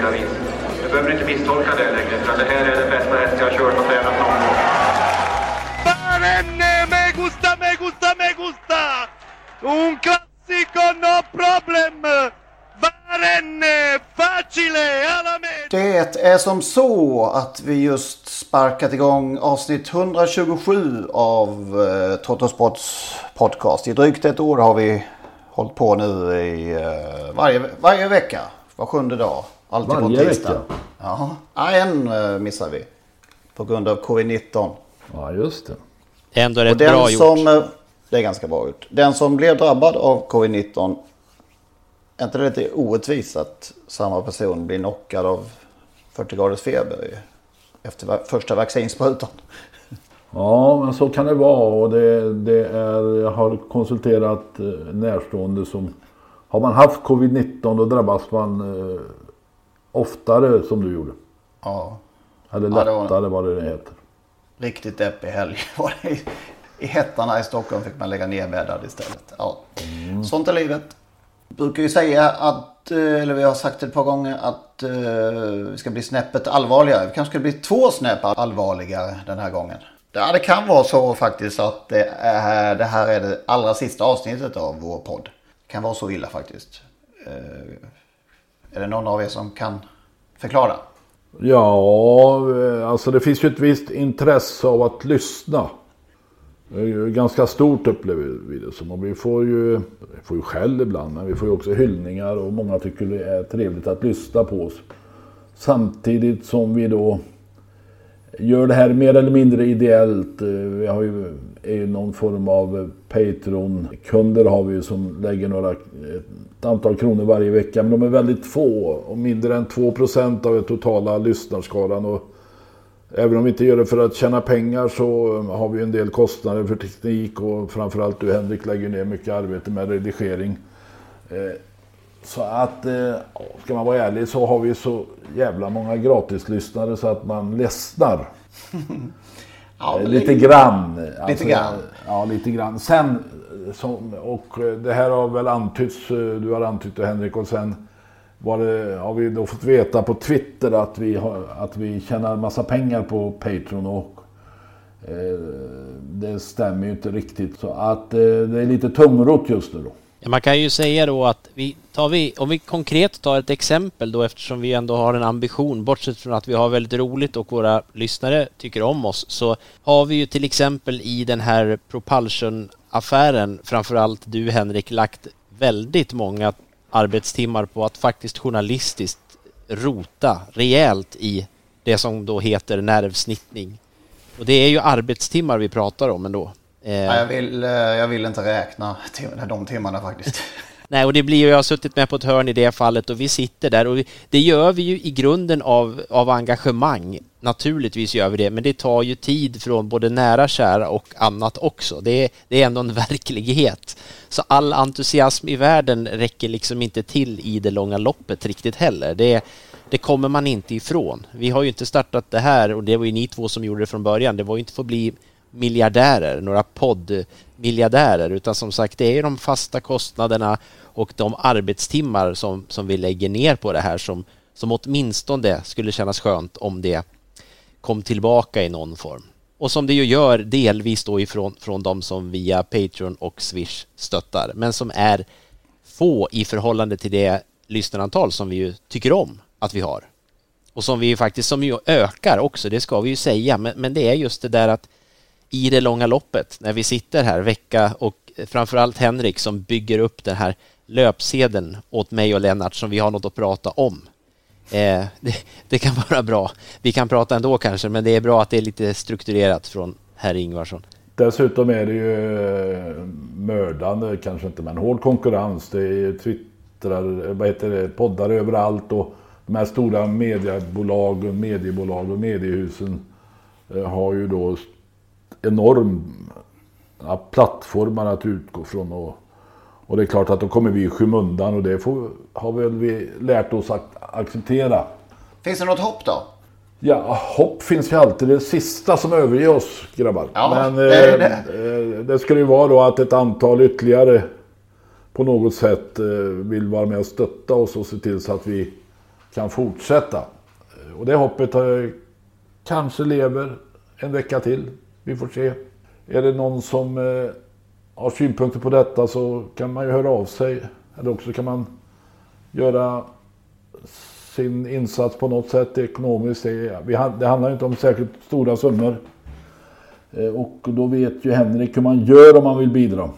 olika vis. Du behöver inte misstolka det längre, för det här är den bästa häst jag har kört och tränat någon gång. Barenne, me gusta, me gusta, me gusta! Un classico, no problem! Barenne, facile, alla med! Det är som så att vi just sparkat igång avsnitt 127 av eh, Trottosports podcast. I drygt ett år har vi hållit på nu i eh, varje, varje vecka. Var sjunde dag. Alltid på Varje tisdag. vecka? Ja, Ja, en eh, missar vi. På grund av covid-19. Ja, just det. Ändå rätt den bra gjort. som, eh, det är ganska bra gjort. Den som blev drabbad av covid-19. Är inte det lite orättvist att samma person blir knockad av 40 graders feber efter första vaccinsprutan? Ja, men så kan det vara. Och det, det är, jag har konsulterat eh, närstående som... Har man haft covid-19 då drabbas man oftare som du gjorde. Ja, Eller Ja, det var- lättare vad det heter. riktigt deppig helg var det. I, hettan i Stockholm fick man lägga ner bäddar istället. Ja. Sånt är livet. Brukar ju säga att, eh, eller vi har sagt det ett par gånger, att eh, vi ska bli snäppet allvarligare. Vi kanske ska bli två snäpp allvarligare den här gången. Ja, det kan vara så faktiskt att det, är, det här är det allra sista avsnittet av vår podd. Det kan vara så illa faktiskt. Är det någon av er som kan förklara? Ja, eh, alltså det finns ju ett visst intresse av att lyssna. Det är ju ganska stort upplever vi det som. Och vi får ju, vi får ju skäll ibland, men vi får ju också hyllningar och många tycker det är trevligt att lyssna på oss. Samtidigt som vi då gör det här mer eller mindre ideellt. Eh, vi har ju, är ju någon form av Patreon-kunder har vi ju som lägger några, ett antal kronor varje vecka. Men de är väldigt få och mindre än 2% av den totala lyssnarskaran. Och även om vi inte gör det för att tjäna pengar så har vi en del kostnader för teknik och framförallt du Henrik lägger ner mycket arbete med redigering. Eh, så att, eh, ska man vara ärlig så har vi så jävla många gratislyssnare så att man ledsnar. Ja, Lite grann. Alltså, grann. Ja, lite grann. Sen, eh, som, och eh, det här har väl antytts, du har antytt det Henrik, och sen det, har vi då fått veta på Twitter att vi, har, att vi tjänar massa pengar på Patreon och eh, det stämmer ju inte riktigt. Så att eh, det är lite tungrot just nu då. Ja, man kan ju säga då att vi tar vi, om vi konkret tar ett exempel då eftersom vi ändå har en ambition, bortsett från att vi har väldigt roligt och våra lyssnare tycker om oss, så har vi ju till exempel i den här Propulsion-affären, framförallt du Henrik, lagt väldigt många arbetstimmar på att faktiskt journalistiskt rota rejält i det som då heter nervsnittning. Och det är ju arbetstimmar vi pratar om ändå. Eh, Ja, jag, vill, eh, jag vill inte räkna till de timmarna faktiskt. Nej, och det blir ju, jag har suttit med på ett hörn i det fallet och vi sitter där och vi, det gör vi ju i grunden av, av engagemang. Naturligtvis gör vi det, men det tar ju tid från både nära kära och annat också. Det är, det är ändå en verklighet. Så all entusiasm i världen räcker liksom inte till i det långa loppet riktigt heller. Det, det kommer man inte ifrån. Vi har ju inte startat det här och det var ju ni två som gjorde det från början. Det var ju inte för att bli miljardärer, några poddmiljardärer, utan som sagt det är de fasta kostnaderna och de arbetstimmar som, som vi lägger ner på det här som, som åtminstone skulle kännas skönt om det kom tillbaka i någon form. Och som det ju gör delvis då ifrån från de som via Patreon och Swish stöttar, men som är få i förhållande till det lyssnarantal som vi ju tycker om att vi har. Och som vi ju faktiskt, som ju ökar också, det ska vi ju säga, men, men det är just det där att i det långa loppet, när vi sitter här vecka och framförallt Henrik som bygger upp den här löpsedeln åt mig och Lennart som vi har något att prata om. Eh, det, det, kan vara bra. Vi kan prata ändå kanske, men det är bra att det är lite strukturerat från herr Ingvarsson. Dessutom är det ju eh, mördande, kanske inte, men hård konkurrens. Det är twittrar, vad heter det, poddar överallt och de här stora mediebolagen, mediebolag och mediehusen eh, har ju då enorma plattformar att utgå från. Och, och det är klart att då kommer vi i skymundan och det får, har väl vi lärt oss att acceptera. Finns det något hopp då? Ja, hopp finns ju alltid. Det sista som överger oss grabbar. Ja, Men det, är det. Eh, det skulle ju vara då att ett antal ytterligare på något sätt eh, vill vara med och stötta oss och se till så att vi kan fortsätta. Och det hoppet eh, kanske lever en vecka till. Vi får se. Är det någon som eh, har synpunkter på detta så kan man ju höra av sig. Eller också kan man göra sin insats på något sätt ekonomiskt. Det, vi, det handlar inte om särskilt stora summor. Eh, och då vet ju Henrik hur man gör om man vill bidra.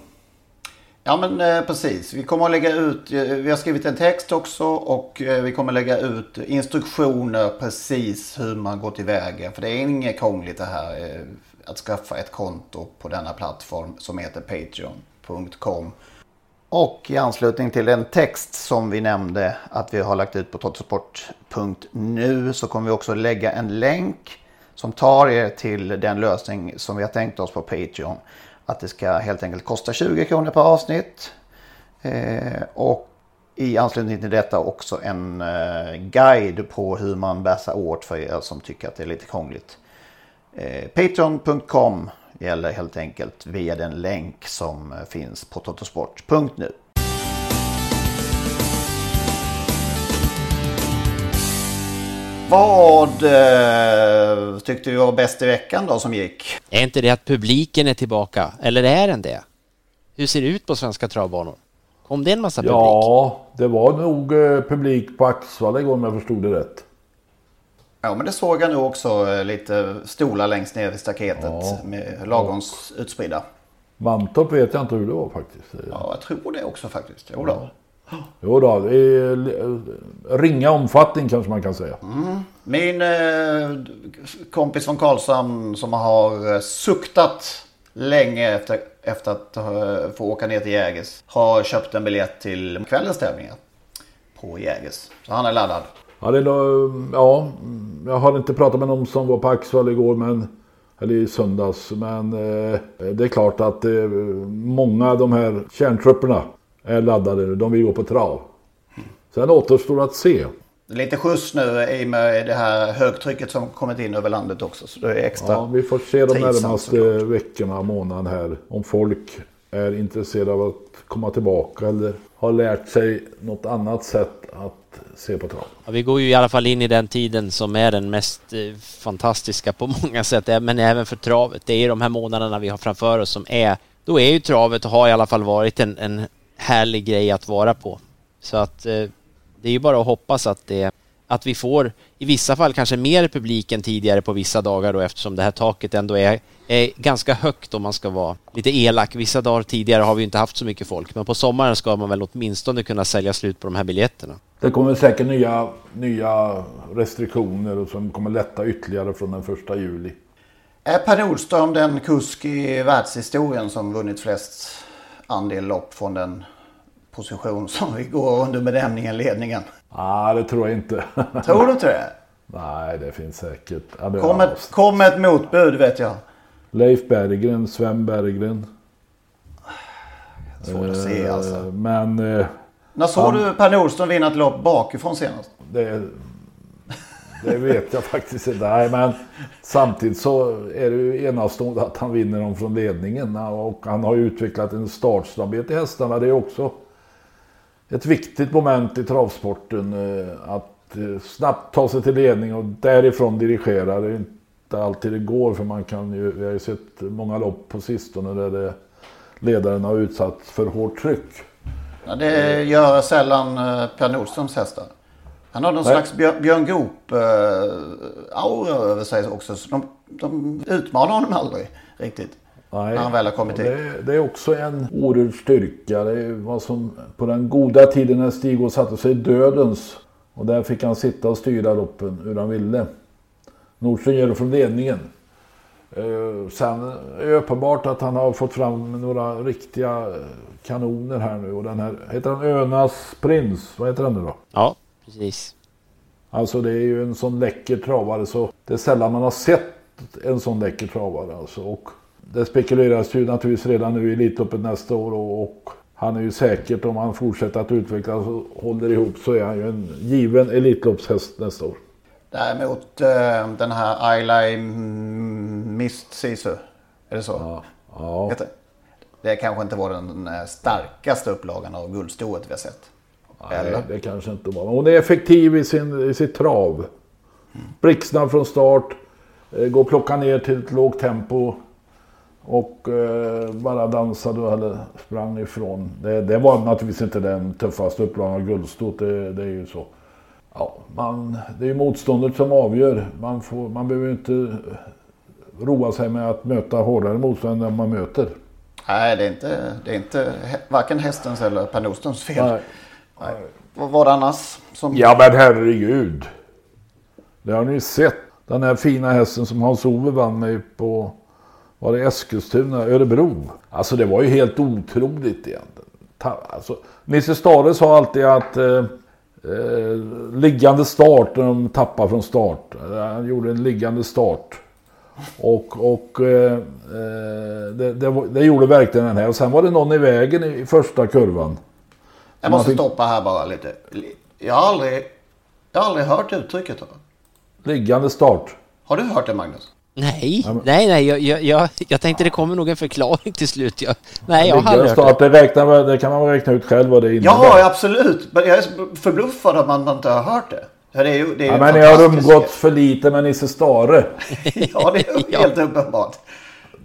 Ja men eh, precis. Vi kommer att lägga ut, eh, vi har skrivit en text också och eh, vi kommer att lägga ut instruktioner precis hur man går tillväga. För det är inget krångligt det här eh, att skaffa ett konto på denna plattform som heter Patreon.com. Och i anslutning till den text som vi nämnde att vi har lagt ut på totosport.nu så kommer vi också lägga en länk som tar er till den lösning som vi har tänkt oss på Patreon. Att det ska helt enkelt kosta 20 kronor per avsnitt. Eh, och i anslutning till detta också en eh, guide på hur man bär sig åt för er som tycker att det är lite krångligt. Eh, Patreon.com gäller helt enkelt via den länk som finns på totosport.nu. Vad eh, tyckte du var bäst i veckan då som gick? Är inte det att publiken är tillbaka? Eller är den det? Hur ser det ut på svenska travbanor? Kom det en massa publik? Ja, det var nog eh, publik på Axvalla igår om jag förstod det rätt. Ja, men det såg jag nog också eh, lite stolar längst ner vid staketet Ja. med lagons utspridda. Mantorp vet jag inte hur det var faktiskt. Ja, jag tror det också faktiskt. Jo då. Jo då, i eh, ringa omfattning kanske man kan säga. Min eh, kompis från Karlshamn som har eh, suktat länge efter, efter att eh, få åka ner till Jägers har köpt en biljett till kvällens tävlingar på Jägers. Så han är laddad. Ja, det ja, jag har inte pratat med någon som var på Axvall igår, men, eller i söndags. Men eh, det är klart att eh, många av de här kärntrupperna är laddade. De vill gå på trav. Sen återstår att se. Lite skjuts nu i och med det här högtrycket som kommit in över landet också. Så det är extra. Ja, vi får se de närmaste såklart. veckorna, månaden här. Om folk är intresserade av att komma tillbaka eller har lärt sig något annat sätt att se på trav. Ja, vi går ju i alla fall in i den tiden som är den mest eh, fantastiska på många sätt, men även för travet. Det är de här månaderna vi har framför oss som är, då är ju travet och har i alla fall varit en, en härlig grej att vara på. Så att eh, det är ju bara att hoppas att det att vi får i vissa fall kanske mer publik än tidigare på vissa dagar då eftersom det här taket ändå är, är ganska högt om man ska vara lite elak. Vissa dagar tidigare har vi inte haft så mycket folk men på sommaren ska man väl åtminstone kunna sälja slut på de här biljetterna. Det kommer säkert nya, nya restriktioner och som kommer lätta ytterligare från den första juli. Är Per Nordström den kusk i världshistorien som vunnit flest andel lopp från den position som vi går under benämningen ledningen? Nej, det tror jag inte. Tror du inte det? Nej, det finns säkert. Ja, det- Kom ett, kom ett motbud vet jag. Leif Berggren, Sven Berggren. Svårt att se Eh, alltså. Men eh, När såg han- du Per Nordström vinna ett lopp bakifrån senast? det, det vet jag faktiskt inte. Nej, men samtidigt så är det ju enastående att han vinner dem från ledningen. Och han har ju utvecklat en startsnabbhet i hästarna. Det är också ett viktigt moment i travsporten. eh, Att eh, snabbt ta sig till ledning och därifrån dirigera. Det är inte alltid det går för man kan ju, vi har ju sett många lopp på sistone där det, ledaren har utsatts för hårt tryck. Ja, det gör sällan eh, Per Nordströms hästar. Han har någon Nej. slags Björn, Björn Goop-aura över sig också. Så de, de utmanar honom aldrig riktigt. Nej, När han väl har kommit och hit. det, det är också en oerhörd styrka. Det var som på den goda tiden när Stig satte sig i dödens. Och där fick han sitta och styra loppen hur han ville. Nordström gör det från ledningen. Eh, sen är det uppenbart att han har fått fram några riktiga eh, kanoner här nu. Och den här, heter han Önas prins? Vad heter den nu då? Ja, precis. Alltså det är ju en sån läcker travare så det är sällan man har sett en sån läcker travare alltså. Och det spekuleras ju naturligtvis redan nu i Elitloppet nästa år och, och han är ju säkert om han fortsätter att utvecklas och håller ihop så är han ju en given Elitloppshäst nästa år. Däremot eh, den här Ayla Mist Sisu. Är det så? Ja. ja. Heter det? Kanske inte var den eh, starkaste upplagan av guldstoet vi har sett. Nej, Eller? det kanske inte var. Hon är effektiv i, sin, i sitt trav. Blixtsnabb från start. eh, Går och plockar ner till ett lågt tempo. Och eh, bara dansade eller sprang ifrån. Det, det var naturligtvis inte den tuffaste upplagan av guldstot. Det, det är ju så. Ja, man, det är ju motståndet som avgör. Man, får, man behöver inte roa sig med att möta hårdare motstånd än den man möter. Nej, det är inte, det är inte varken hästens eller Per Nordströms fel. Nej. Nej. Vad var det annars? Som... Ja men herregud. Det har ni sett. Den här fina hästen som Hans-Ove vann med på, var det Eskilstuna, Örebro. Alltså det var ju helt otroligt egentligen. Alltså, Nisse Stare sa alltid att eh, eh, liggande start när de tappar från start. Han gjorde en liggande start. Och, och eh, eh, det, det, det gjorde verkligen den här. Och sen var det någon i vägen i, första kurvan. Jag måste fick- stoppa här bara lite. Jag har aldrig, jag har aldrig hört uttrycket. Liggande start. Har du hört det Magnus? Nej, nej, nej, jag, jag, jag, jag tänkte det kommer nog en förklaring till slut. Jag, nej, jag har aldrig hört det, räknar, det kan man räkna ut själv vad det innebär. Ja, absolut. Men jag är förbluffad att man inte har hört det. Ja, det är ju, det är Ja, en men ni har umgåtts för lite med Nisse Stare. Ja, det är ju helt uppenbart.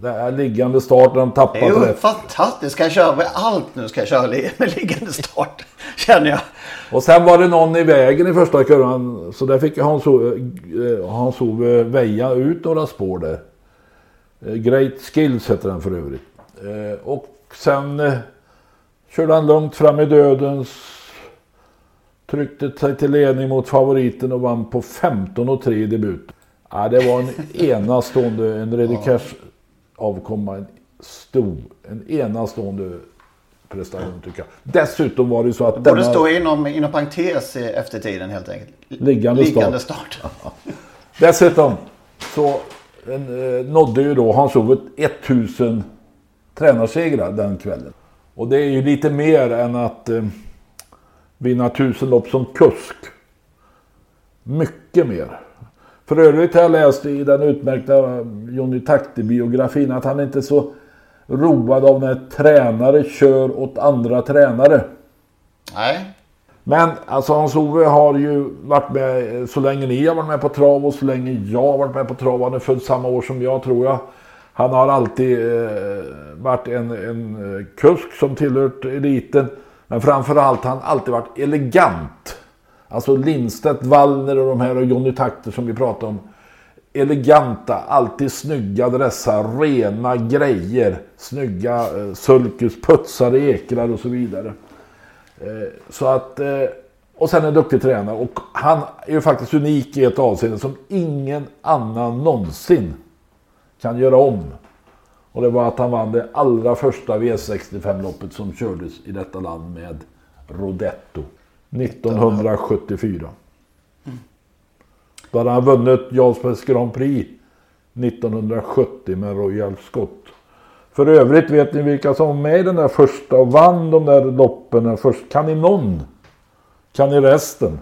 Det är liggande start när de Det är tappar ju fantastiskt. Ska jag köra med allt nu? Ska jag köra med liggande start? Känner jag. Och sen var det någon i vägen i första kurvan. Så där fick Hans-Ove eh, Hans-Ove väja ut några spår där. Eh, Great Skills heter den för övrigt. Eh, Och sen körde han lugnt fram i dödens. Tryckte sig till ledning mot favoriten och vann på 15 och 3 i debut. Ja, det var en enastående, en Redicage avkomma. En stor, en enastående prestation tycker jag. Dessutom var det så att Borde denna- stå inom, inom parentes i eftertiden helt enkelt. Liggande start. Liggande start. Dessutom så en, eh, nådde ju då Hans-Ove 1000 tränarsegrar den kvällen. Och det är ju lite mer än att eh, vinna tusen lopp som kusk. Mycket mer. För övrigt har jag läst i den utmärkta Johnny Takti-biografin att han inte är så road av när tränare kör åt andra tränare. Nej. Men alltså Hans-Ove har ju varit med eh, så länge ni har varit med på trav och så länge jag har varit med på trav. Han är född samma år som jag tror jag. Han har alltid eh, varit en, en eh, kusk som tillhört eliten. Men framförallt har han alltid varit elegant. Alltså Lindstedt, Wallner och de här och Johnny Takter som vi pratade om. Eleganta, alltid snygga dressar, rena grejer. Snygga eh, sulkus, putsade ekrar och så vidare. Eh, Så att, eh, och sen en duktig tränare. Och han är ju faktiskt unik i ett avseende som ingen annan någonsin kan göra om. Och det var att han vann det allra första V65-loppet som kördes i detta land med Rodetto. 1974. Då hade han vunnit Jarlsbergs Grand Prix 1970 med Royal Scott. För övrigt vet ni vilka som var med i den där första och vann de där loppen först. Kan ni någon? Kan ni resten?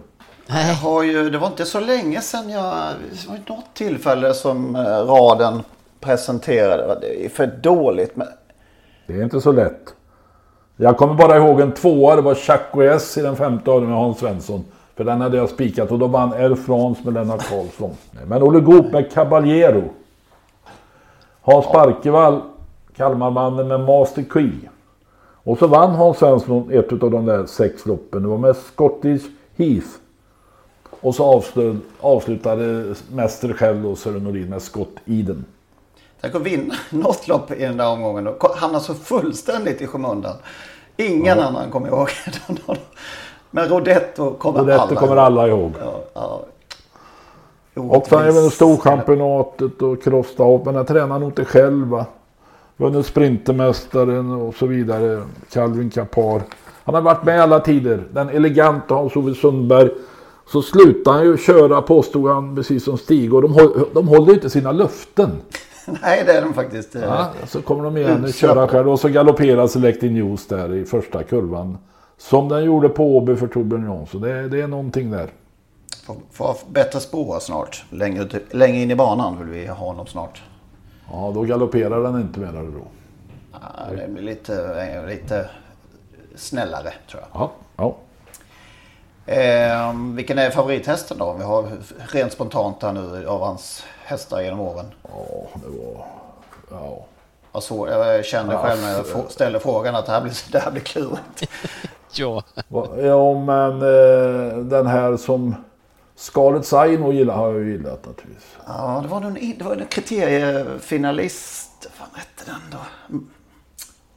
Jag har ju, det var inte så länge sedan jag... Det var något tillfälle som eh, raden presenterade. Det är för dåligt. Men Det är inte så lätt. Jag kommer bara ihåg en tvåa. Det var Chaco S i den femte av med Hans Svensson. För den hade jag spikat och då vann Air France med Lennart Karlsson. Men Olle Goop med Caballero. Hans Barkevall, Kalmarmannen med Master Key. Och så vann Hans Svensson ett av de där sex loppen. Det var med Scottish Heath. Och så avslut, avslutade mäster själv då Sören Nordin med Scott Eden. Tänk att vinna något lopp i den där omgången och hamna så fullständigt i skymundan. Ingen ja. annan kommer ihåg. Men Rodetto kommer Rodetto alla kommer alla ihåg. Ja, ja. Och sen även Storchampionatet och Crossstart. Men jag tränar nog inte själv. Va? Vunnit Sprintermästaren och så vidare. Calvin Kapar. Han har varit med alla tider. Den eleganta Hans-Ove Sundberg. Så slutade han ju köra påstod han precis som Stig. Och de, de håller inte sina löften. Nej det är de faktiskt. Ja, så kommer de igen och köra själv. Och så galopperar Selecting News där i första kurvan. Som den gjorde på Åby för Torbjörn Jansson. Det, det är någonting där. Får bättre spår snart. Längre, längre in i banan vill vi ha honom snart. Ja, då galopperar den inte mer då. Ja, det blir lite, lite snällare tror jag. Ja, ja. Eh, vilken är favorithästen då? Vi har rent spontant här nu av hans hästar genom åren. Ja, det var... Ja. Alltså, jag kände ja, själv när jag ställde frågan att det här blir, det här blir klurigt. ja. Ja, men eh, den här som Scarlett Saino gillar, har jag ju gillat naturligtvis. Ja, det var någon, det var en kriteriefinalist. Vad hette den då?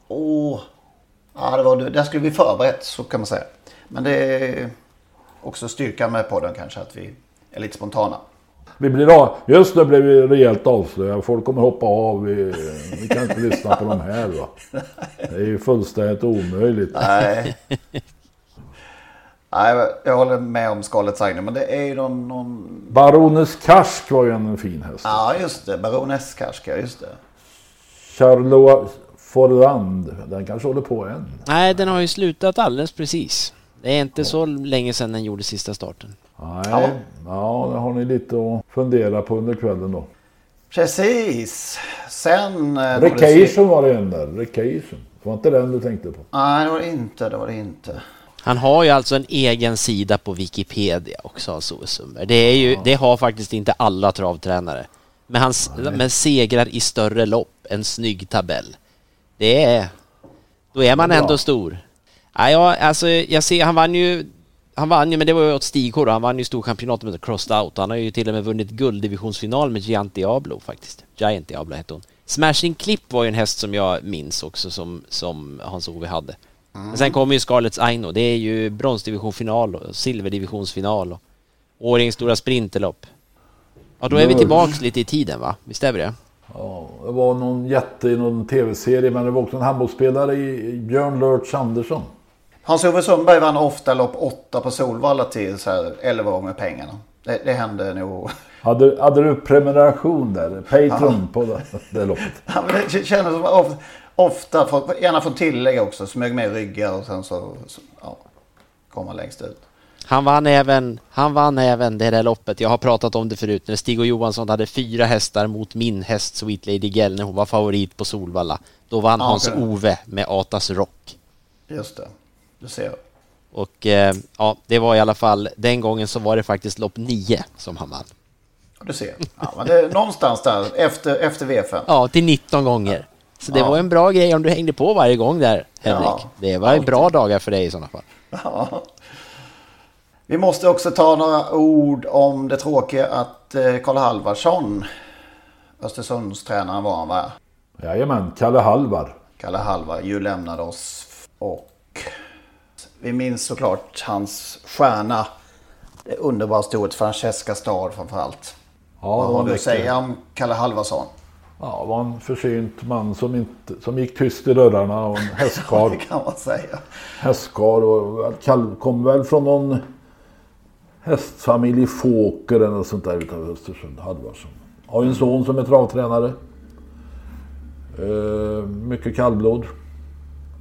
Åh. Oh. Ja, det var, där skulle vi förberett så kan man säga. Men det är också styrkan med podden kanske att vi är lite spontana. Vi blir av. Just nu blev vi rejält avslöjade. Folk kommer hoppa av. Vi, vi kan inte lyssna på de här va. Det är ju fullständigt omöjligt. Nej. Nej, jag håller med om Scarlett Sagner, men det är ju någon... någon... Baroness Karsk var ju en fin häst. Ja, just det. Baroness Karsk, ja just det. Charloa Forland, den kanske håller på än. Nej, den har ju slutat alldeles precis. Det är inte ja. så länge sedan den gjorde sista starten. Nej, ja, ja det har ni lite att fundera på under kvällen då. Precis. Sen... Eh, Recation var det en där. Recation. Det var inte den du tänkte på? Nej, det var det inte. Det var det inte. Han har ju alltså en egen sida på Wikipedia också, Sove Sundberg. Det, är ju, det har faktiskt inte alla travtränare. Men han men segrar i större lopp, en snygg tabell. Det är... Då är man ändå stor. Ja, ja, alltså jag ser, han vann ju... Han vann ju, men det var ju åt Stig då. Han vann ju storchampionatet med Crossed Out. Han har ju till och med vunnit gulddivisionsfinal med Giant Diablo faktiskt. Giant Diablo hette hon. Smashing Clip var ju en häst som jag minns också som, som Hans-Ove hade. Mm. sen kommer ju Scarlets Aino. Det är ju bronsdivisionfinal och silverdivisionsfinal och Årings stora sprinterlopp. Ja, då är vi tillbaks lite i tiden va? Visst är vi det? Ja, det var någon jätte i någon tv-serie men det var också en handbollsspelare i Björn Lurch Andersson. Hans-Ove Sundberg vann ofta lopp 8 på Solvalla till så här 11 gånger pengarna. Det, det hände nog. Hade, hade du prenumeration där? Patreon ja. på det, det loppet? Ja, men det kändes som ofta, ofta gärna få tillägg också. Smög med ryggar och sen så, så ja, kom man längst ut. Han vann även, han vann även det där loppet. Jag har pratat om det förut när Stig och Johansson hade fyra hästar mot min häst Sweet Lady Gell när hon var favorit på Solvalla. Då vann ah, Hans-Ove med Atas Rock. Just det, du ser. Och eh, ja, det var i alla fall den gången så var det faktiskt lopp nio som han vann. Du ser. Ja, men det är någonstans där efter, efter V5. Ja, till 19 gånger. Så det ja. var en bra grej om du hängde på varje gång där, Henrik. Ja, det var alltid. bra dagar för dig i sådana fall. Ja. Vi måste också ta några ord om det tråkiga att eh, Karl Halvarsson, Östersundstränaren var han va? Jajamän, Kalle Halvar. Kalle Halvar ju lämnade oss och vi minns såklart hans stjärna. Det underbara storhet Francesca Stad framförallt. Ja, Vad har du att säga om Kalle Halvarsson? Ja, var en försynt man som, inte, som gick tyst i dörrarna och en hästkarl. det kan man säga. Hästkarl och kom väl från någon hästfamilj Fåker eller något sånt där utanför Östersund. Halvarsson. Har ju en son som är travtränare. Uh, mycket kallblod.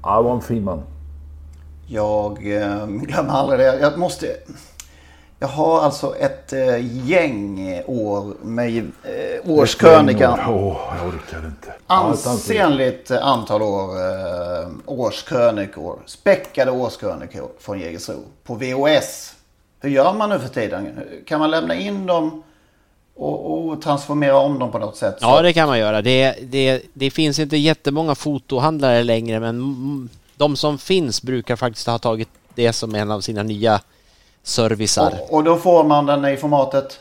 Ja, var en fin man. Jag eh, glömmer aldrig det. Jag måste... Jag har alltså ett eh, gäng år med eh, årskrönikan. Åh, oh, jag orkar inte. Ansenligt antal år eh, årskrönikor. Späckade årskrönikor från Jägersro. På VOS. Hur gör man nu för tiden? Kan man lämna in dem och, och transformera om dem på något sätt? Ja, det kan man göra. Det, det, det finns inte jättemånga fotohandlare längre, men de som finns brukar faktiskt ha tagit det som en av sina nya servicar. Och, och då får man den i formatet?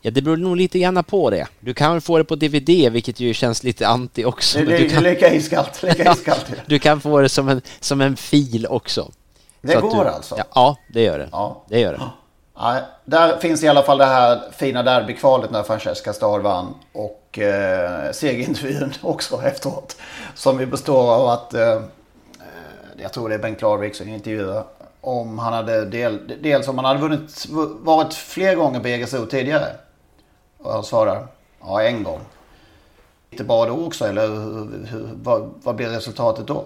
Ja, det beror nog lite grann på det. Du kan få det på DVD, vilket ju känns lite anti också. Det, det, du kan... lika iskallt. Lika iskallt. du kan få det som en, som en fil också. Det Så går du... alltså? Ja, ja, det gör det. Ja. Det gör det. Ja, där finns i alla fall det här fina derbykvalet när Francesca Stad vann. Och eh, segerintervjun också efteråt. Som ju består av att, eh, jag tror det är Bengt Larvik som intervjuar. Om han hade del, dels om han hade vunnit, varit fler gånger på Jägersro tidigare. Och han svarar, ja en gång. Inte bra då också eller hur, hur, vad, vad blir resultatet då?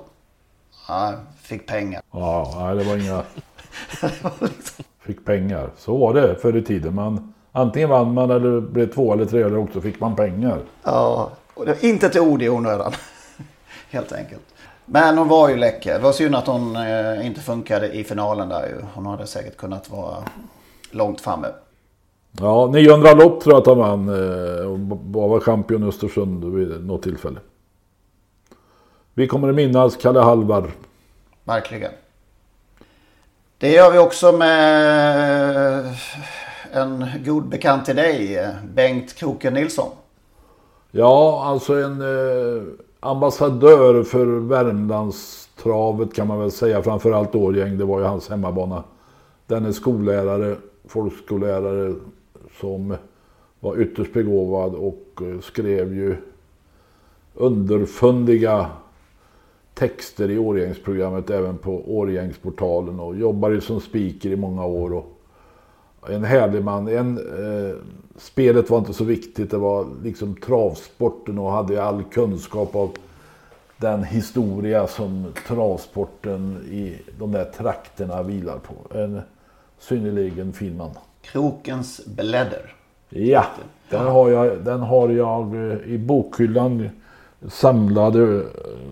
Ja, fick pengar. Ja, nej, det var inga... Fick pengar. Så var det förr i tiden. Man, antingen vann man eller blev två eller tre eller också fick man pengar. Ja, och det inte ett ord i onödan. Helt enkelt. Men hon var ju läcker. Det var synd att hon eh, inte funkade i finalen där ju. Hon hade säkert kunnat vara långt framme. Ja, 900 lopp tror jag att han vann. eh, Och var champion i Östersund vid något tillfälle. Vi kommer att minnas Kalle Halvar. Verkligen. Det gör vi också med en god bekant till dig, Bengt Kroken Nilsson. Ja, alltså en eh, ambassadör för Värmlandstravet kan man väl säga. Framförallt Årgäng, det var ju hans hemmabana. Den är skollärare, folkskollärare som var ytterst begåvad och eh, skrev ju underfundiga texter i Årgängsprogrammet även på Årgängsportalen och jobbade som speaker i många år. Och en härlig man. En, eh, spelet var inte så viktigt. Det var liksom travsporten och hade all kunskap av den historia som travsporten i de där trakterna vilar på. En synnerligen fin man. Krokens blädder. Ja, den har jag, den har jag eh, i bokhyllan samlade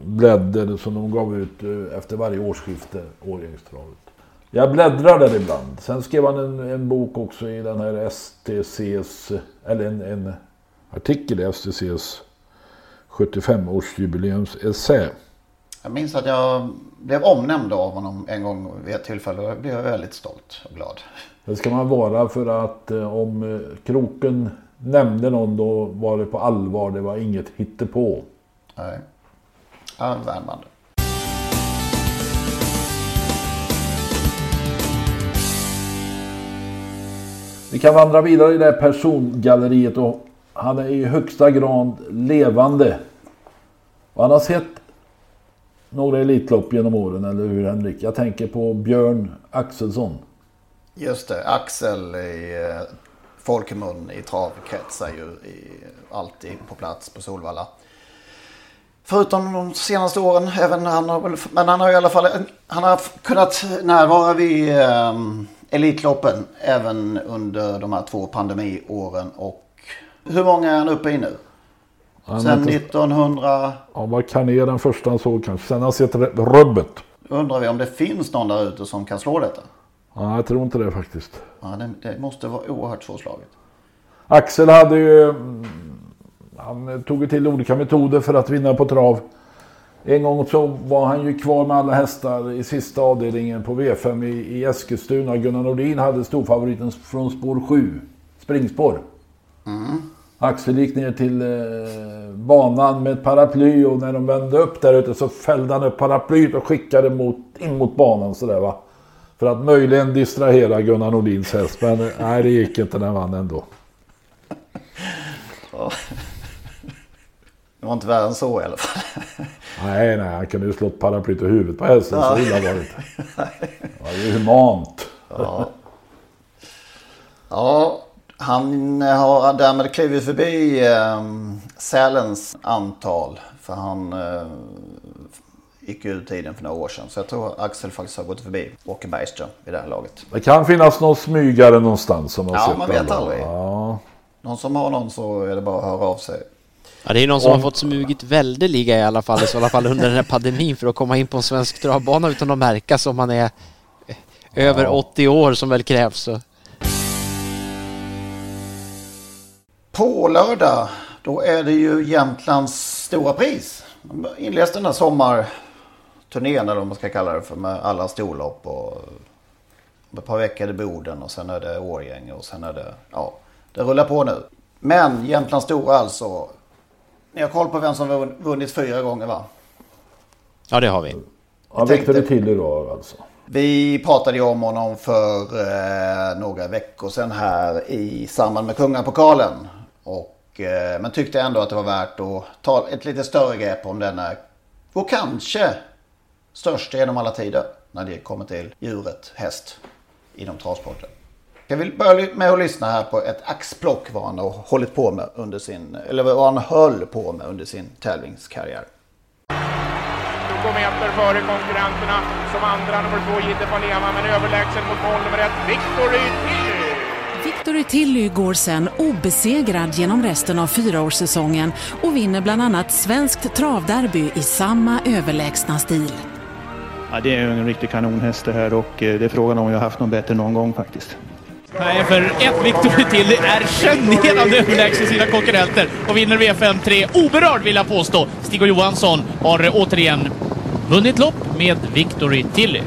blädder som de gav ut eh, efter varje årsskifte, Årgängstravet. Jag bläddrar där ibland. Sen skrev han en, en bok också i den här STCs, eller en, en artikel i STCs 75-årsjubileumsessä. Jag minns att jag blev omnämnd av honom en gång vid ett tillfälle och jag blev väldigt stolt och glad. Det ska man vara för att eh, om eh, kroken nämnde någon då var det på allvar. Det var inget hittepå. Nej. Ja, värmande. Vi kan vandra vidare i det här persongalleriet och han är i högsta grad levande. Och han har sett några Elitlopp genom åren, eller hur Henrik? Jag tänker på Björn Axelsson. Just det, Axel i eh, folkmun i travkretsar ju i, alltid på plats på Solvalla. Förutom de senaste åren, även han har väl, men han har i alla fall han har kunnat närvara vid eh, Elitloppen även under de här två pandemiåren. Och hur många är han uppe i nu? Han Sen inte- 1900 Ja, vad kan är den första han såg kanske. Sen har han sett rubbet. undrar vi om det finns någon där ute som kan slå detta. Ja, jag tror inte det faktiskt. Ja, det, det måste vara oerhört svårslaget. Axel hade ju... mm, Han tog till olika metoder för att vinna på trav. En gång så var han ju kvar med alla hästar i sista avdelningen på V5 i, i Eskilstuna. Gunnar Nordin hade storfavoriten från spår 7, springspår. Axel gick ner till eh, banan med ett paraply och när de vände upp där ute så fällde han upp paraplyet och skickade mot, in mot banan sådär va. För att möjligen distrahera Gunnar Nordins häst. Men eh, nej, det gick inte. Den vann ändå. Det var inte värre än så i alla fall. Nej, nej, han kunde ju slått paraplyet i huvudet på hästen. Ja. Så illa var det inte. Det var ju humant. Ja. ja, han har därmed klivit förbi eh, Sälens antal. För han eh, gick ur tiden för några år sedan. Så jag tror Axel faktiskt har gått förbi Åke Bergström vid det här laget. Det kan finnas någon smygare någonstans som har Ja, sett man vet alla. aldrig. Ja. Någon som har någon så är det bara att höra av sig. Ja, det är någon som Om- har fått smugit väldeliga i alla fall, i alla fall under den här pandemin för att komma in på en svensk travbana utan att märka som man är eh, över 80 år som väl krävs. Så. På lördag då är det ju Jämtlands stora pris. De inleds den här turnén eller vad man ska kalla det för med alla storlopp och ett par veckor i Boden och sen är det Årgänge och sen är det, ja, det rullar på nu. Men Jämtlands Stora alltså, ni har koll på vem som har vunnit fyra gånger va? Ja det har vi. Ja, Victor Tilly då alltså. Vi pratade ju om honom för eh, några veckor sedan här i samband med Kungapokalen. Och, eh, men tyckte ändå att det var värt att ta ett lite större grepp om denna och kanske största genom alla tider när det kommer till djuret häst inom travsporten. Jag vill börja med att lyssna här på ett axplock vad han har hållit på med under sin, eller vad han höll på med under sin tävlingskarriär. 20 meter före konkurrenterna som andra nummer två Jidde Palema men överlägsen mot mål nummer ett Victory Tilly. Victory Tilly går sen obesegrad genom resten av fyraårssäsongen och vinner bland annat svenskt travderby i samma överlägsna stil. Ja, det är en riktig kanonhäst det här och eh, det är frågan om jag har haft någon bättre någon gång faktiskt. Nej, för ett Victory till är generande överlägsen sina konkurrenter och vinner V5-3 oberörd vill jag påstå. Stig Johansson har återigen vunnit lopp med Victory Tilly.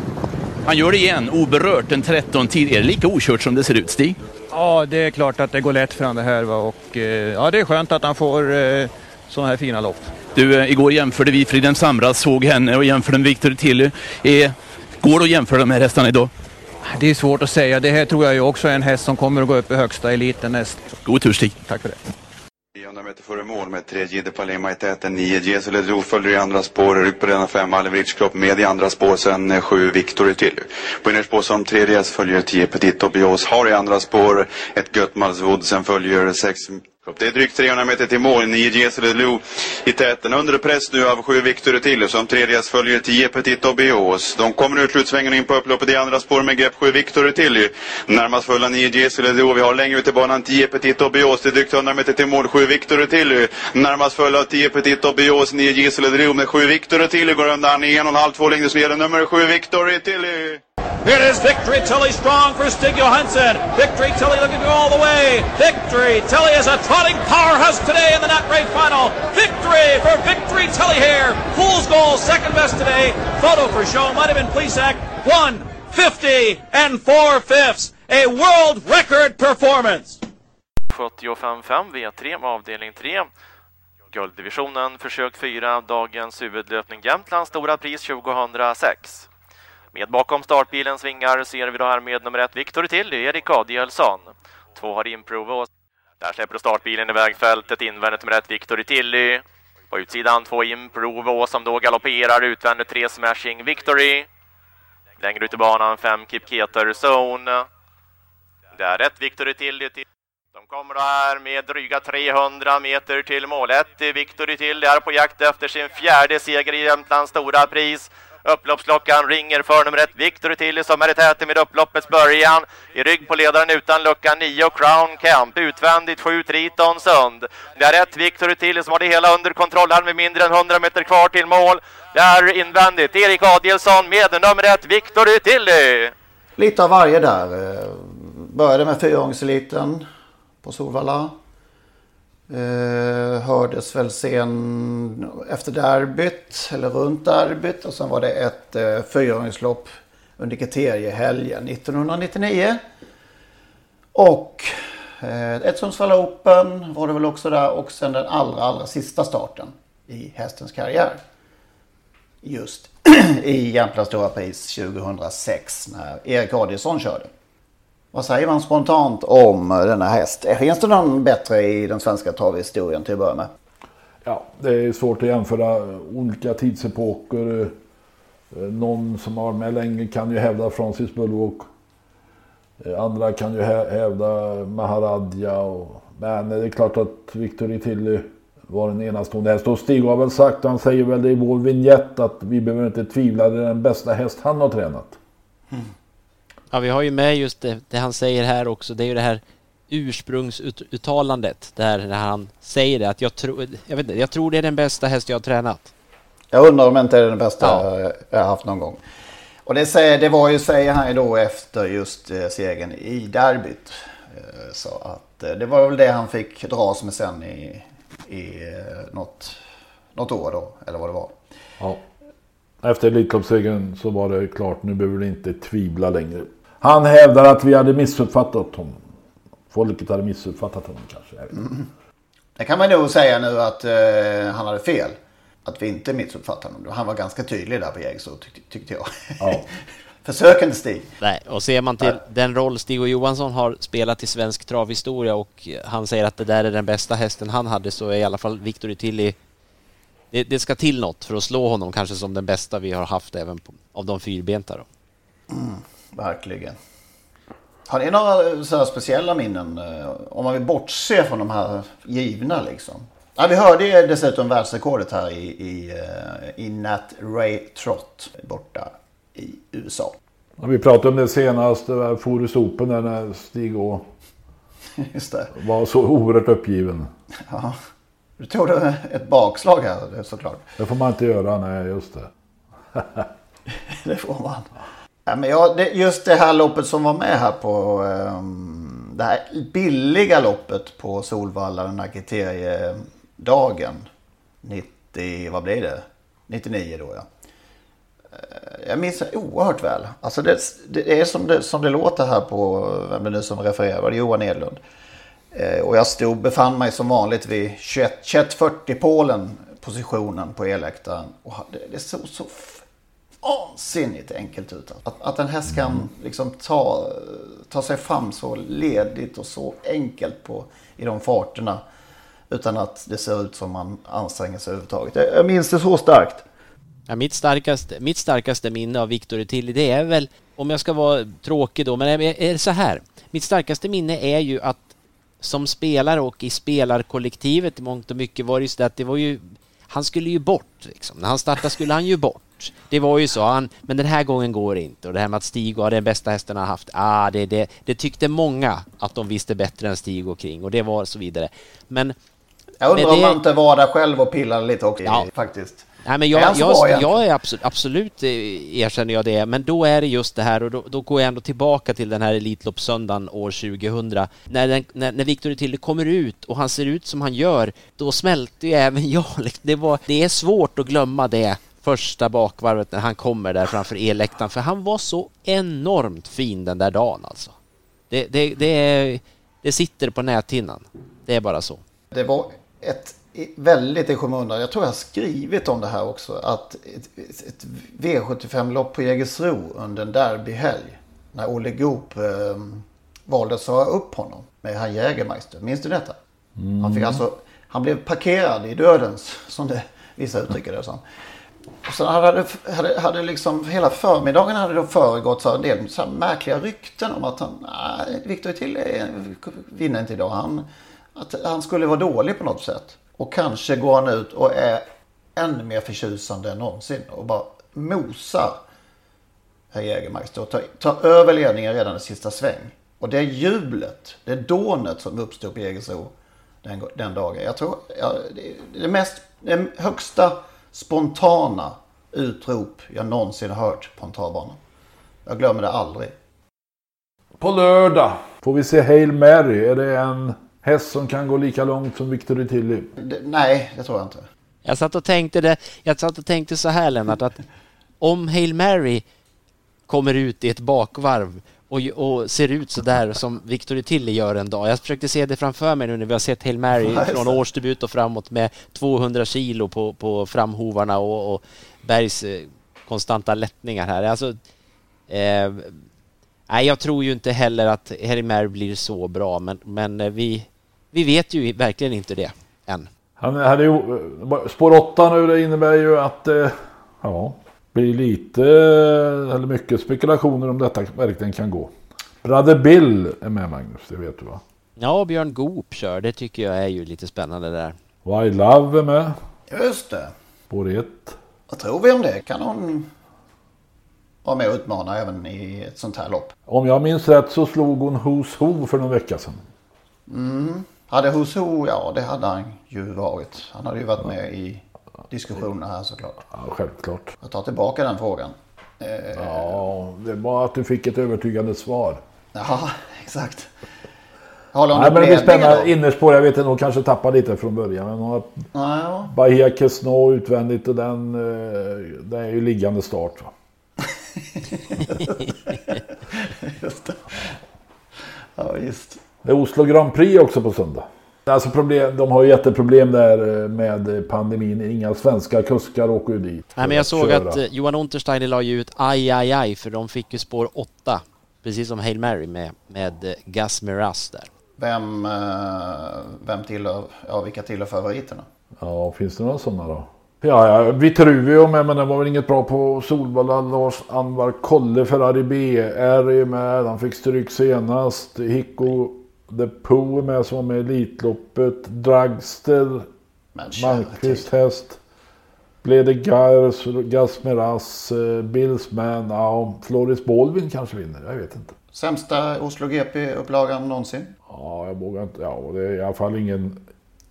Han gör det igen, oberört, en 13 tid. Är det lika okört som det ser ut, Stig? Ja, det är klart att det går lätt fram det här va? och eh, ja, det är skönt att han får eh, sådana här fina lopp. Du, eh, igår jämförde vi Friden Samras, såg henne och jämförde med Victor Tilly. Eh, går det att jämföra de här hästarna idag? Det är svårt att säga. Det här tror jag ju också är en häst som kommer att gå upp i högsta eliten näst. God tur Stig. Tack för det. 900 meter före mål med tre Gide Palema i täten. 9 Jesole Dro följer i andra spår. Rygg på denna fem Alevich Kropp med i andra spår. Sen eh, sju Victory till. På innerspår som tredje häst följer 10 Petit Tobios. Har i andra spår ett Götmalswood. Sen följer sex det är drygt 300 meter till mål. 9 Jesele Lou i täten. Under press nu av 7 Victor till. Som tredje följer 10 Petit Obios. De kommer ut slutsvängen in på upploppet i andra spår med grepp 7 Victor till. Närmast fulla 9 Jesele Lou. Vi har längre ut i banan 10 Petit Obios. Det är drygt 100 meter till mål. 7 Victor till. Närmast fulla av 10 Petit Obios. 9 Jesele Lou med 7 Victor till. Går undan i en och en halv, två längder ner. Nummer 7 Victor till. It is Victory Tilly strong for Stig Johansson. Victory Tilly looking to go all the way. Victory Tilly is a trotting powerhouse today in the Nut Race Final. Victory for Victory Tilly here. Fool's goal, second best today. Photo for show might have been Plesac. 150 and 4 fifths. A world record performance. 75-5 V3 avdelning 3. Gulddivisionen försök 4, dagens huvudlöpning Jämtlands stora pris 2006. Med bakom startbilens vingar ser vi då här med nummer ett Victor till Erik Adielsson. Två har Improve där släpper startbilen iväg fältet, invändigt nummer ett Victor Tilly. På utsidan två Improvo som då galopperar utvändigt tre Smashing Victory. Längre ut i banan fem Kip Keter Zone. Där ett Victor Tilly. De kommer här med dryga 300 meter till mål. Ett Victor Tilly är på jakt efter sin fjärde seger i Jämtlands stora pris. Upploppsklockan ringer för nummer ett Victor Tilly som är i täten med upploppets början. I rygg på ledaren utan lucka 9 Crown Camp. Utvändigt 7 Triton Sund. Det är ett Victor Tilly som har det hela under kontroll här med mindre än 100 meter kvar till mål. Det är invändigt Erik Adielsson med nummer ett Victor Tilly. Lite av varje där. Eh, började med fyraåringseliten på Solvalla. Eh, hördes väl sen efter derbyt, eller runt derbyt. Och sen var det ett eh, fyraåringslopp under kriteriehelgen 1999. Och eh, ett Sundsvall Open var det väl också där. Och sen den allra, allra sista starten i hästens karriär. Just i Jämtlands Stora Pris 2006 när Erik Adielsson körde. Vad säger man spontant om denna häst? Finns det någon bättre i den svenska travhistorien till att börja med? Ja, det är svårt att jämföra olika tidsepoker. Någon som har varit med länge kan ju hävda Francis Bullock. Andra kan ju hävda Maharadja. Och... Men det är klart att Victor Tilly var en enastående häst. Och Stig har väl sagt, han säger väl det i vår vignett att vi behöver inte tvivla. Det är den bästa häst han har tränat. Mm. Ja, vi har ju med just det, det, han säger här också. Det är ju det här ursprungsuttalandet där när han säger det att jag tror, jag vet inte, jag tror det är den bästa häst jag har tränat. Jag undrar om inte det är den bästa ja. jag har haft någon gång. Och det, säger, det var ju, säger han ju då efter just eh, segern i derbyt. Eh, så att eh, det var väl det han fick dras med sen i, i något, något år då, eller vad det var. Ja. Efter Elitloppssegern så var det klart, nu behöver du inte tvivla längre. Han hävdar att vi hade missuppfattat honom. Folket hade missuppfattat honom kanske. Mm. Det kan man nog säga nu att eh, han hade fel. Att vi inte missuppfattade honom. Han var ganska tydlig där på Jägersro tyck, tyckte jag. Ja. Försökande Stig. Nej, och ser man till den roll Stig och Johansson har spelat i svensk travhistoria och han säger att det där är den bästa hästen han hade så är i alla fall Victor Tilly det, det, ska till något för att slå honom kanske som den bästa vi har haft även på, av de fyrbenta då. Mm, verkligen. Har ni några så speciella minnen eh, om man vill bortse från de här givna liksom? Ja, vi hörde dessutom världsrekordet här i, i, eh, i Nat Ray Trott borta i USA. Ja, vi pratade om det senast, Forus Open där när Stig Å var så oerhört uppgiven. Ja. Du tog det ett bakslag här såklart. Det får man inte göra, nej just det. det får man. Ja, men ja, det, just det här loppet som var med här på um, det här billiga loppet på Solvalla den här kriteriedagen. 90, vad blir det? 99 då ja. Eh, jag minns det oerhört väl. Alltså det, det är som det, som det låter här på, vem det nu som refererar, var det Johan Edlund. Eh, och jag stod, befann mig som vanligt vid 21.40 Polen positionen på elläktaren. Och det, det såg så vansinnigt enkelt ut. Att, att en häst kan liksom ta, ta sig fram så ledigt och så enkelt på, i de farterna. Utan att det ser ut som man anstränger sig överhuvudtaget. Jag minns det så starkt. Ja, mitt, starkaste, mitt starkaste minne av Victor Tilly det är väl, om jag ska vara tråkig då, men är det så här. Mitt starkaste minne är ju att som spelare och i spelarkollektivet i mångt och mycket var det ju så att det var ju, han skulle ju bort liksom. När han startade skulle han ju bort. Det var ju så, han, men den här gången går det inte. Och det här med att Stig var den bästa hästen han haft, ah, det, det, det tyckte många att de visste bättre än Stig och kring och det var så vidare. Men... Jag undrar om man inte var där själv och pillade lite också ja. faktiskt. Nej, men jag, jag, jag, är absolut, absolut eh, erkänner jag det, men då är det just det här och då, då går jag ändå tillbaka till den här Elitloppssöndagen år 2000. När, den, när, när Victor Tilly kommer ut och han ser ut som han gör, då smälter ju även jag. Det, var, det är svårt att glömma det första bakvarvet när han kommer där framför elläktaren, för han var så enormt fin den där dagen alltså. Det, det, det, är, det sitter på näthinnan. Det är bara så. Det var ett väldigt i skymundan. Jag tror jag har skrivit om det här också. Att ett, ett V75-lopp på Jägersro under en derbyhelg. När Olle Goop eh, valde att svara upp honom med han Jägermeister. Minns du detta? Mm. Han, fick alltså, han blev parkerad i dödens, som det, vissa uttrycker det som. Och sen hade, hade, hade liksom hela förmiddagen hade då föregått så en del så märkliga rykten om att han, nej, Victor till eh, vinner inte idag. Han, att han skulle vara dålig på något sätt. Och kanske går han ut och är ännu mer förtjusande än någonsin och bara mosar herr Jägermeister och tar, tar över ledningen redan i sista sväng. Och det jublet, det dånet som uppstod på Jägersro den, den dagen. Jag tror, ja, det, det mest, det högsta spontana utrop jag någonsin har hört på en travbana. Jag glömmer det aldrig. På lördag får vi se Hail Mary. Är det en häst som kan gå lika långt som Victor Tilly? Nej, det tror jag inte. Jag satt och tänkte, det, jag satt och tänkte så här Lennart, att om Hail Mary kommer ut i ett bakvarv och, och ser ut så där som Victor Tilly gör en dag. Jag försökte se det framför mig nu när vi har sett Hail Mary från årsdebut och framåt med 200 kilo på, på framhovarna och, och Bergs eh, konstanta lättningar här. Alltså, eh, nej, jag tror ju inte heller att Hail Mary blir så bra, men, men eh, vi, vi vet ju verkligen inte det än. Han hade ju, spår 8 nu, det innebär ju att eh, ja, blir lite eller mycket spekulationer om detta verkligen kan gå. Brother Bill är med Magnus, det vet du va? Ja, Björn Goop kör, det tycker jag är ju lite spännande där. Why Love är med. Just det. Spår 1. Vad tror vi om det? Kan hon vara med och utmana även i ett sånt här lopp? Om jag minns rätt så slog hon Who's Who för någon vecka sedan. Mm. Hade Who's ja det hade han ju varit. Han hade ju varit med i diskussionerna här såklart. Ja, självklart. Jag tar tillbaka den frågan. Eh... Ja, det var att du fick ett övertygande svar. Ja, exakt. Håller Nej, men det blir spännande. Innerspår, jag vet inte, hon kanske tappar lite från början. Men hon har Ja, Bahia Kesno utvändigt och den, eh, den är ju liggande start. Va? just det. Ja, just. Det är Oslo Grand Prix också på söndag. Alltså problem, de har ju jätteproblem där eh, med pandemin. Inga svenska kuskar åker ju dit. Nej, men jag såg köra. att eh, Johan Untersteiner la ju ut aj, aj, aj, för de fick ju spår 8. Precis som Hail Mary med, med eh, Gus Miraz där. Vem, vem tillhör, ja vilka tillhör favoriterna? Ja, finns det några sådana då? Ja, ja Vitruvio med, men den var väl inget bra på Solvalla. Lars Anvar Kolle Ferrari BR är ju med. Han fick stryk senast. Hicko The Pooh med som var med i Elitloppet. Dragster. Malmqvist häst. Blede Gars, Gas Miraz, eh, Billsman. Ja, Floris Baldwin kanske vinner. Jag vet inte. Sämsta Oslo GP-upplagan någonsin? Ja, jag vågar inte. Ja, det är i alla fall ingen,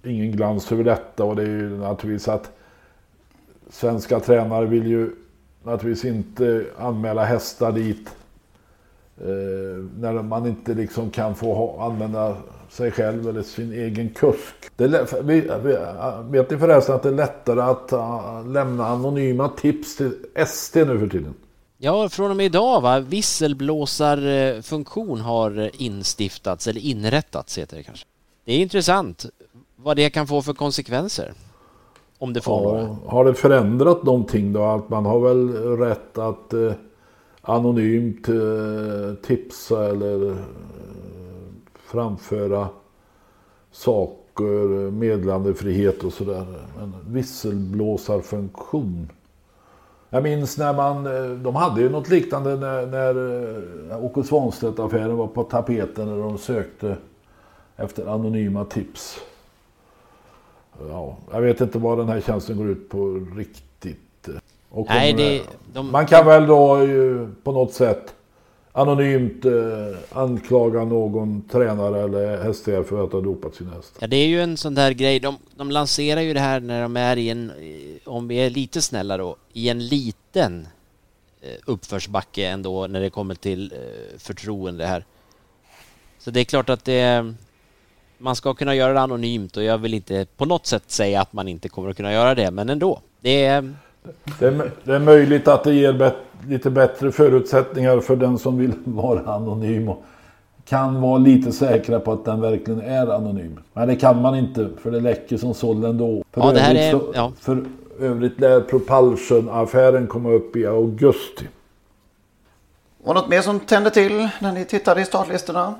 ingen glans över detta. Och det är ju naturligtvis att svenska tränare vill ju naturligtvis inte anmäla hästar dit. Eh, när man inte liksom kan få ha, använda sig själv eller sin egen kusk. Det vi, vi, vet ni förresten att det är lättare att uh, lämna anonyma tips till ST nu för tiden? Ja, från och med idag va, visselblåsarfunktion har instiftats, eller inrättats heter det kanske. Det är intressant vad det kan få för konsekvenser. Om det får några. Ja, har det förändrat någonting då? Att man har väl rätt att eh, anonymt eh, tipsa eller eh, framföra saker, eh, meddelandefrihet och sådär. Men visselblåsarfunktion. Jag minns när man, de hade ju något liknande när, när Åke Svanstedt-affären var på tapeten när de sökte efter anonyma tips. Ja, jag vet inte vad den här tjänsten går ut på riktigt. Nej, det- de- Man kan väl då ju på något sätt anonymt eh, anklaga någon tränare eller hästägare för att ha dopat sin häst. Ja, det är ju en sån där grej. De, de lanserar ju det här när de är i en, eh, om vi är lite snälla då, i en liten eh, uppförsbacke ändå när det kommer till eh, förtroende här. Så det är klart att det, man ska kunna göra det anonymt och jag vill inte på något sätt säga att man inte kommer att kunna göra det, men ändå. Det är, Det är, det är möjligt att det ger bet, lite bättre förutsättningar för den som vill vara anonym och kan vara lite säkra på att den verkligen är anonym. Men det kan man inte för det läcker som såll ändå. För, Ja, det här är- ja. för övrigt lär Propulsion-affären komma upp i augusti. Var något mer som tände till när ni tittade i startlistorna?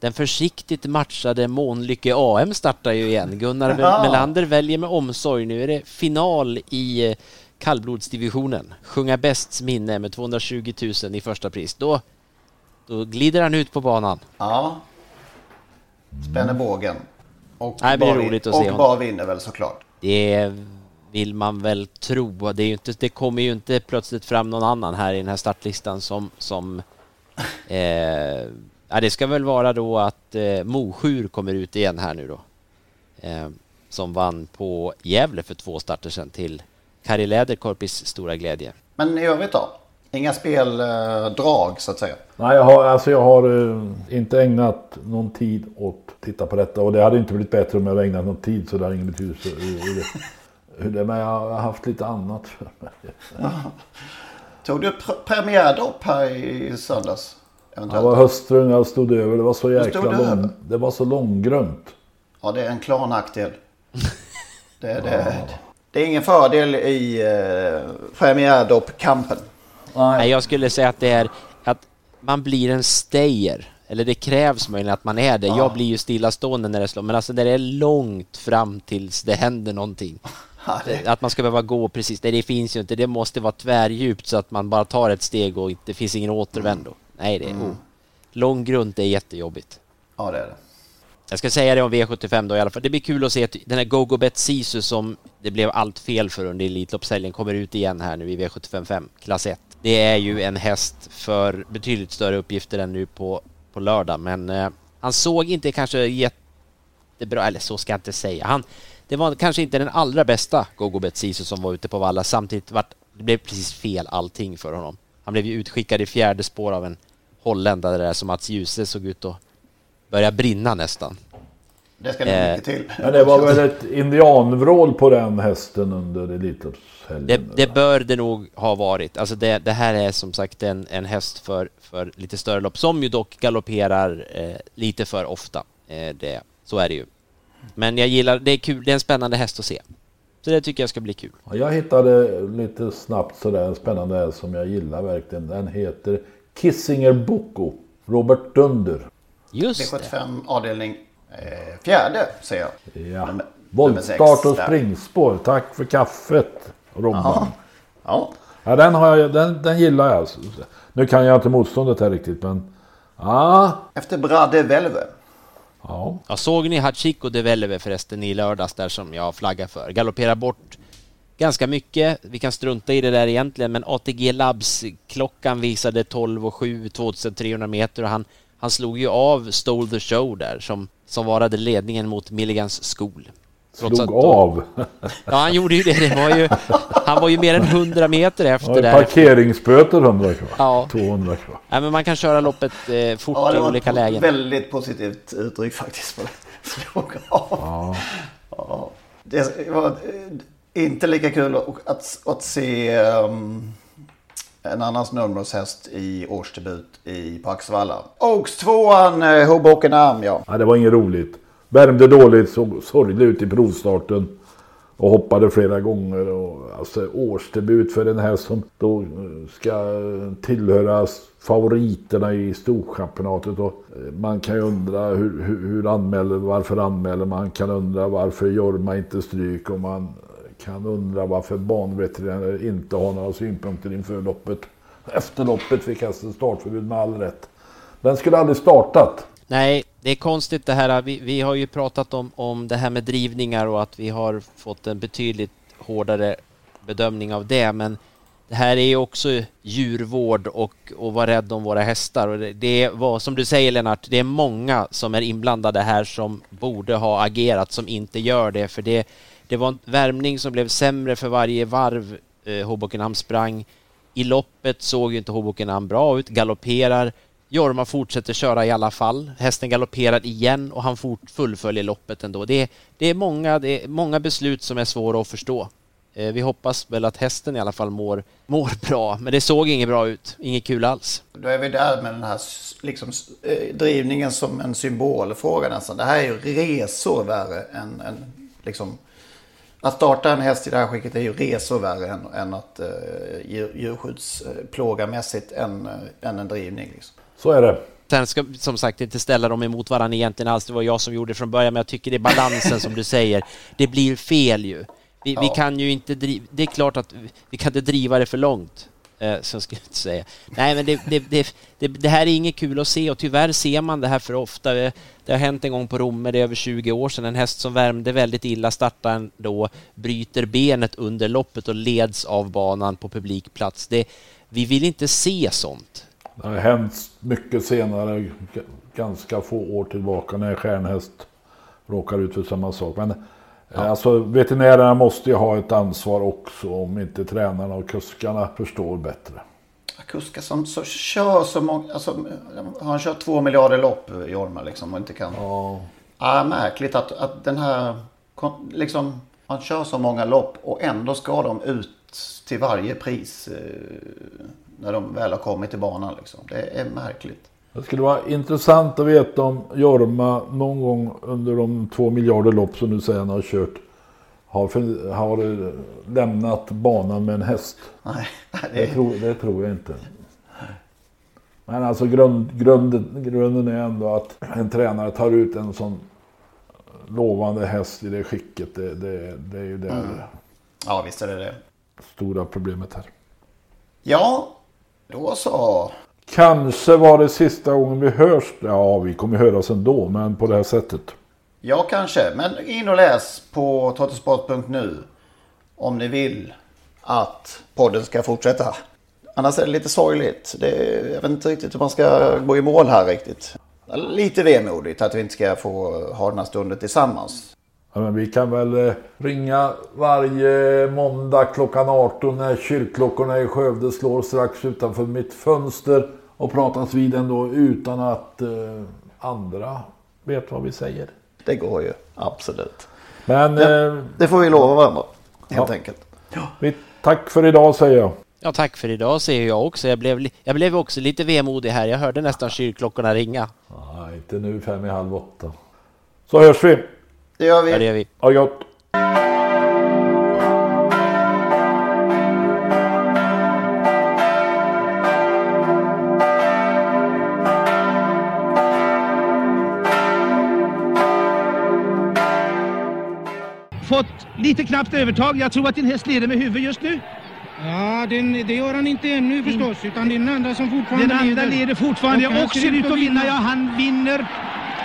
Den försiktigt matchade Månlycke AM startar ju igen. Gunnar Jaha. Melander väljer med omsorg. Nu är det final i eh, kallblodsdivisionen. Sjunga bästs minne med 220 000 i första pris. Då, då glider han ut på banan. Ja. Spänner bågen. Och Nej, det blir bara- roligt att och se honom. bara vinner väl såklart. Det vill man väl tro. Det, är inte, det kommer ju inte plötsligt fram någon annan här i den här startlistan som... som eh, ja, det ska väl vara då att eh, Mosjur kommer ut igen här nu då. Eh, som vann på Gävle för två starter sedan till Kari Läderkorpis stora glädje. Men i övrigt då? Inga speldrag så att säga. Nej, jag har, alltså jag har eh, inte ägnat någon tid åt att titta på detta. Och det hade inte blivit bättre om jag hade ägnat någon tid. Så det har ingen betydelse hur, det, Men jag har haft lite annat för mig. Tog du pr- premiärdopp här i söndags? Eventuellt? var höstrun, jag stod över. Det var så jäkla lång? Det var så långgrunt. Ja, det är en klar nackdel. Det, det, det är ingen fördel i eh, premiärdopp-kampen. Nej, jag skulle säga att det är att man blir en stayer. Eller det krävs möjligen att man är det. Jag blir ju stillastående när det slår. Men alltså det är långt fram tills det händer någonting. Att man ska behöva gå precis. Nej, det finns ju inte. Det måste vara tvärdjupt så att man bara tar ett steg och det finns ingen återvändo. Nej, det är... Oh. Lång grund är jättejobbigt. Ja, det är det. Jag ska säga det om V75 då i alla fall. Det blir kul att se att den här GoGoBet Sisu som det blev allt fel för under Elitloppshelgen kommer ut igen här nu i V75 5, klass 1. Det är ju en häst för betydligt större uppgifter än nu på, på lördag, men eh, han såg inte kanske jättebra, eller så ska jag inte säga. Han, det var kanske inte den allra bästa GoGoBet Sisu som var ute på Valla. Samtidigt vart det blev precis fel allting för honom. Han blev ju utskickad i fjärde spår av en holländare där som Mats Djuse såg ut att börjar brinna nästan. Det ska det mycket till. Men det var väl ett indianvrål på den hästen under Elitloppshelgen? Det, det bör det nog ha varit. Alltså det, det här är som sagt en, en häst för, för lite större lopp som ju dock galopperar eh, lite för ofta. Eh, det, så är det ju. Men jag gillar, det är kul, det är en spännande häst att se. Så det tycker jag ska bli kul. Ja, Jag hittade lite snabbt sådär en spännande häst som jag gillar verkligen. Den heter Kissinger Boko. Robert Dunder. Just V75 avdelning eh, fjärde säger jag. Ja. Nummer- Voltstart och springspår. Tack för kaffet Robban. Ja. Ja. Den, har jag, den, den gillar jag. Nu kan jag inte motståndet här riktigt men... Ja. Efter Brade Velve. Ja. Ja, såg ni Hachiko de Veleve förresten i lördags där som jag flaggar för? Galopperar bort ganska mycket. Vi kan strunta i det där egentligen, men ATG Labs klockan visade 12 och 7, 2300 meter och han, han slog ju av Stole the Show där som, som varade ledningen mot Milligans. Trots Slog att då- av. Ja, han gjorde ju det. det var ju, han var ju mer än 100 meter efter Ja, där. parkeringsböter 100 kvar. Ja. 200 kvar. Nej, men man kan köra loppet eh, fort Ja, i olika lägen. väldigt positivt uttryck faktiskt. På det. Slog av. Ja. Ja. Det var inte lika kul att, att, att se um, en annan snurrmålshäst i årsdebut i på Axevalla. Oaks tvåan, uh, Hoboken Arm ja. Nej, det var inget roligt. Värmde dåligt, såg sorglig ut i provstarten. Och hoppade flera gånger. Och, alltså årsdebut för den här som då eh, ska tillhöra favoriterna i Storchampionatet. Och eh, man kan ju undra hur, hur, hur anmäler, varför anmäler man? Man kan undra varför Jorma inte stryk. Och man kan undra varför banveterinärer inte har några synpunkter inför loppet. Efter loppet fick hästen alltså startförbud med all rätt. Den skulle aldrig startat. Nej, det är konstigt det här. Vi, vi har ju pratat om, om det här med drivningar och att vi har fått en betydligt hårdare bedömning av det. Men det här är ju också djurvård och, och vara rädd om våra hästar. Och det, det var som du säger Lennart, det är många som är inblandade här som borde ha agerat som inte gör det. För det, det var en värmning som blev sämre för varje varv eh, Hobokenham sprang. I loppet såg ju inte Hobokenham bra ut, galopperar. Jorma fortsätter köra i alla fall. Hästen galopperar igen och han fort fullföljer loppet ändå. Det är, det är, många, det är många beslut som är svåra att förstå. Eh, vi hoppas väl att hästen i alla fall mår, mår bra, men det såg inget bra ut. Inget kul alls. Då är vi där med den här liksom, eh, drivningen som en symbolfråga nästan. Det här är ju resor värre än, än liksom, att starta en häst i det här skicket är ju resor värre än, än att uh, djur, djurskyddsplågamässigt än, uh, än en drivning. Liksom. Så är det. Sen ska som sagt inte ställa dem emot varandra egentligen alls. Det var jag som gjorde det från början, men jag tycker det är balansen som du säger. Det blir fel ju. Vi, vi Ja. kan ju inte driva... Det är klart att vi, vi kan inte driva det för långt. Eh, så ska jag inte säga. Nej, men det, det, det, det, det här är inget kul att se och tyvärr ser man det här för ofta. Eh, det har hänt en gång på Romme, det är över 20 år sedan. En häst som värmde väldigt illa startar då, bryter benet under loppet och leds av banan på publikplats. Det, vi vill inte se sånt. Det har hänt mycket senare, ganska få år tillbaka när en stjärnhäst råkar ut för samma sak. Men eh, alltså, veterinärerna måste ju ha ett ansvar också om inte tränarna och kuskarna förstår bättre. Kuskar som så kör så många, alltså, han kört två miljarder lopp Jorma liksom och inte kan. Ja. Ja, märkligt att, att den här, liksom, han kör så många lopp och ändå ska de ut till varje pris eh, när de väl har kommit till banan liksom. Det är märkligt. Det skulle vara intressant att veta om Jorma någon gång under de två miljarder lopp som du säger han har kört har, för, har lämnat banan med en häst. Nej, Det, det, tror, det tror jag inte. Men alltså grund, grunden, grunden är ändå att en tränare tar ut en sån lovande häst i det skicket. Det, det, det är ju det Mm. ja, visst är det det. stora problemet här. Ja, då så. Kanske var det sista gången vi hörs. Ja, vi kommer höras ändå, men på det här sättet. Ja, kanske. Men in och läs på trottosport.nu om ni vill att podden ska fortsätta. Annars är det lite sorgligt. Det, jag vet inte riktigt hur man ska gå i mål här riktigt. Lite vemodigt att vi inte ska få ha den här stunden tillsammans. Ja, men vi kan väl eh, ringa varje måndag klockan 18 när kyrkklockorna i Skövde slår strax utanför mitt fönster och pratas vid ändå utan att eh, andra vet vad vi säger. Det går ju, absolut. Men... Det, eh, det får vi lova varandra, helt Ja. enkelt. vi, tack för idag säger jag. Ja, tack för idag säger jag också. Jag blev, jag blev också lite vemodig här. Jag hörde nästan kyrkklockorna ringa. Nej, inte nu fem i halv åtta. Så hörs vi. Det gör vi. Ja, det gör vi. Ha gott. Fått lite knappt övertag. Jag tror att din häst leder med huvud just nu. Ja, den, det gör han inte ännu förstås, utan det är den andra som fortfarande Den andra leder fortfarande Och och ser ut att vinna. Ja, han vinner.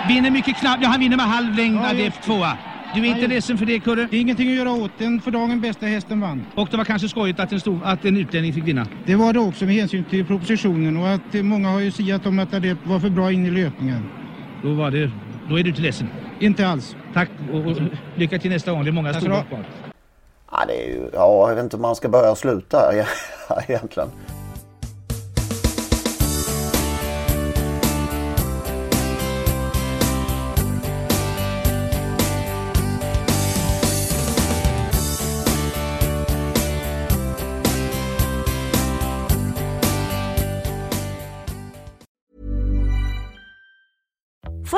Vinner mycket knappt. Ja, han vinner med halv längd Ja, ja. F2. Du är inte Ja, ja. ledsen för det, Kurre? Det är ingenting att göra åt. Den för dagen bästa hästen vann. Och det var kanske skojigt att en, stor, att en utlänning fick vinna. Det var det också med hänsyn till propositionen och att många har ju siat om att det var för bra in i löpningen. Då, var det, då är du inte ledsen. Inte alls. Tack och, och lycka till nästa gång. Det är många stora kvar. Ja, det är ju, ja, jag vet inte om man ska börja och sluta egentligen.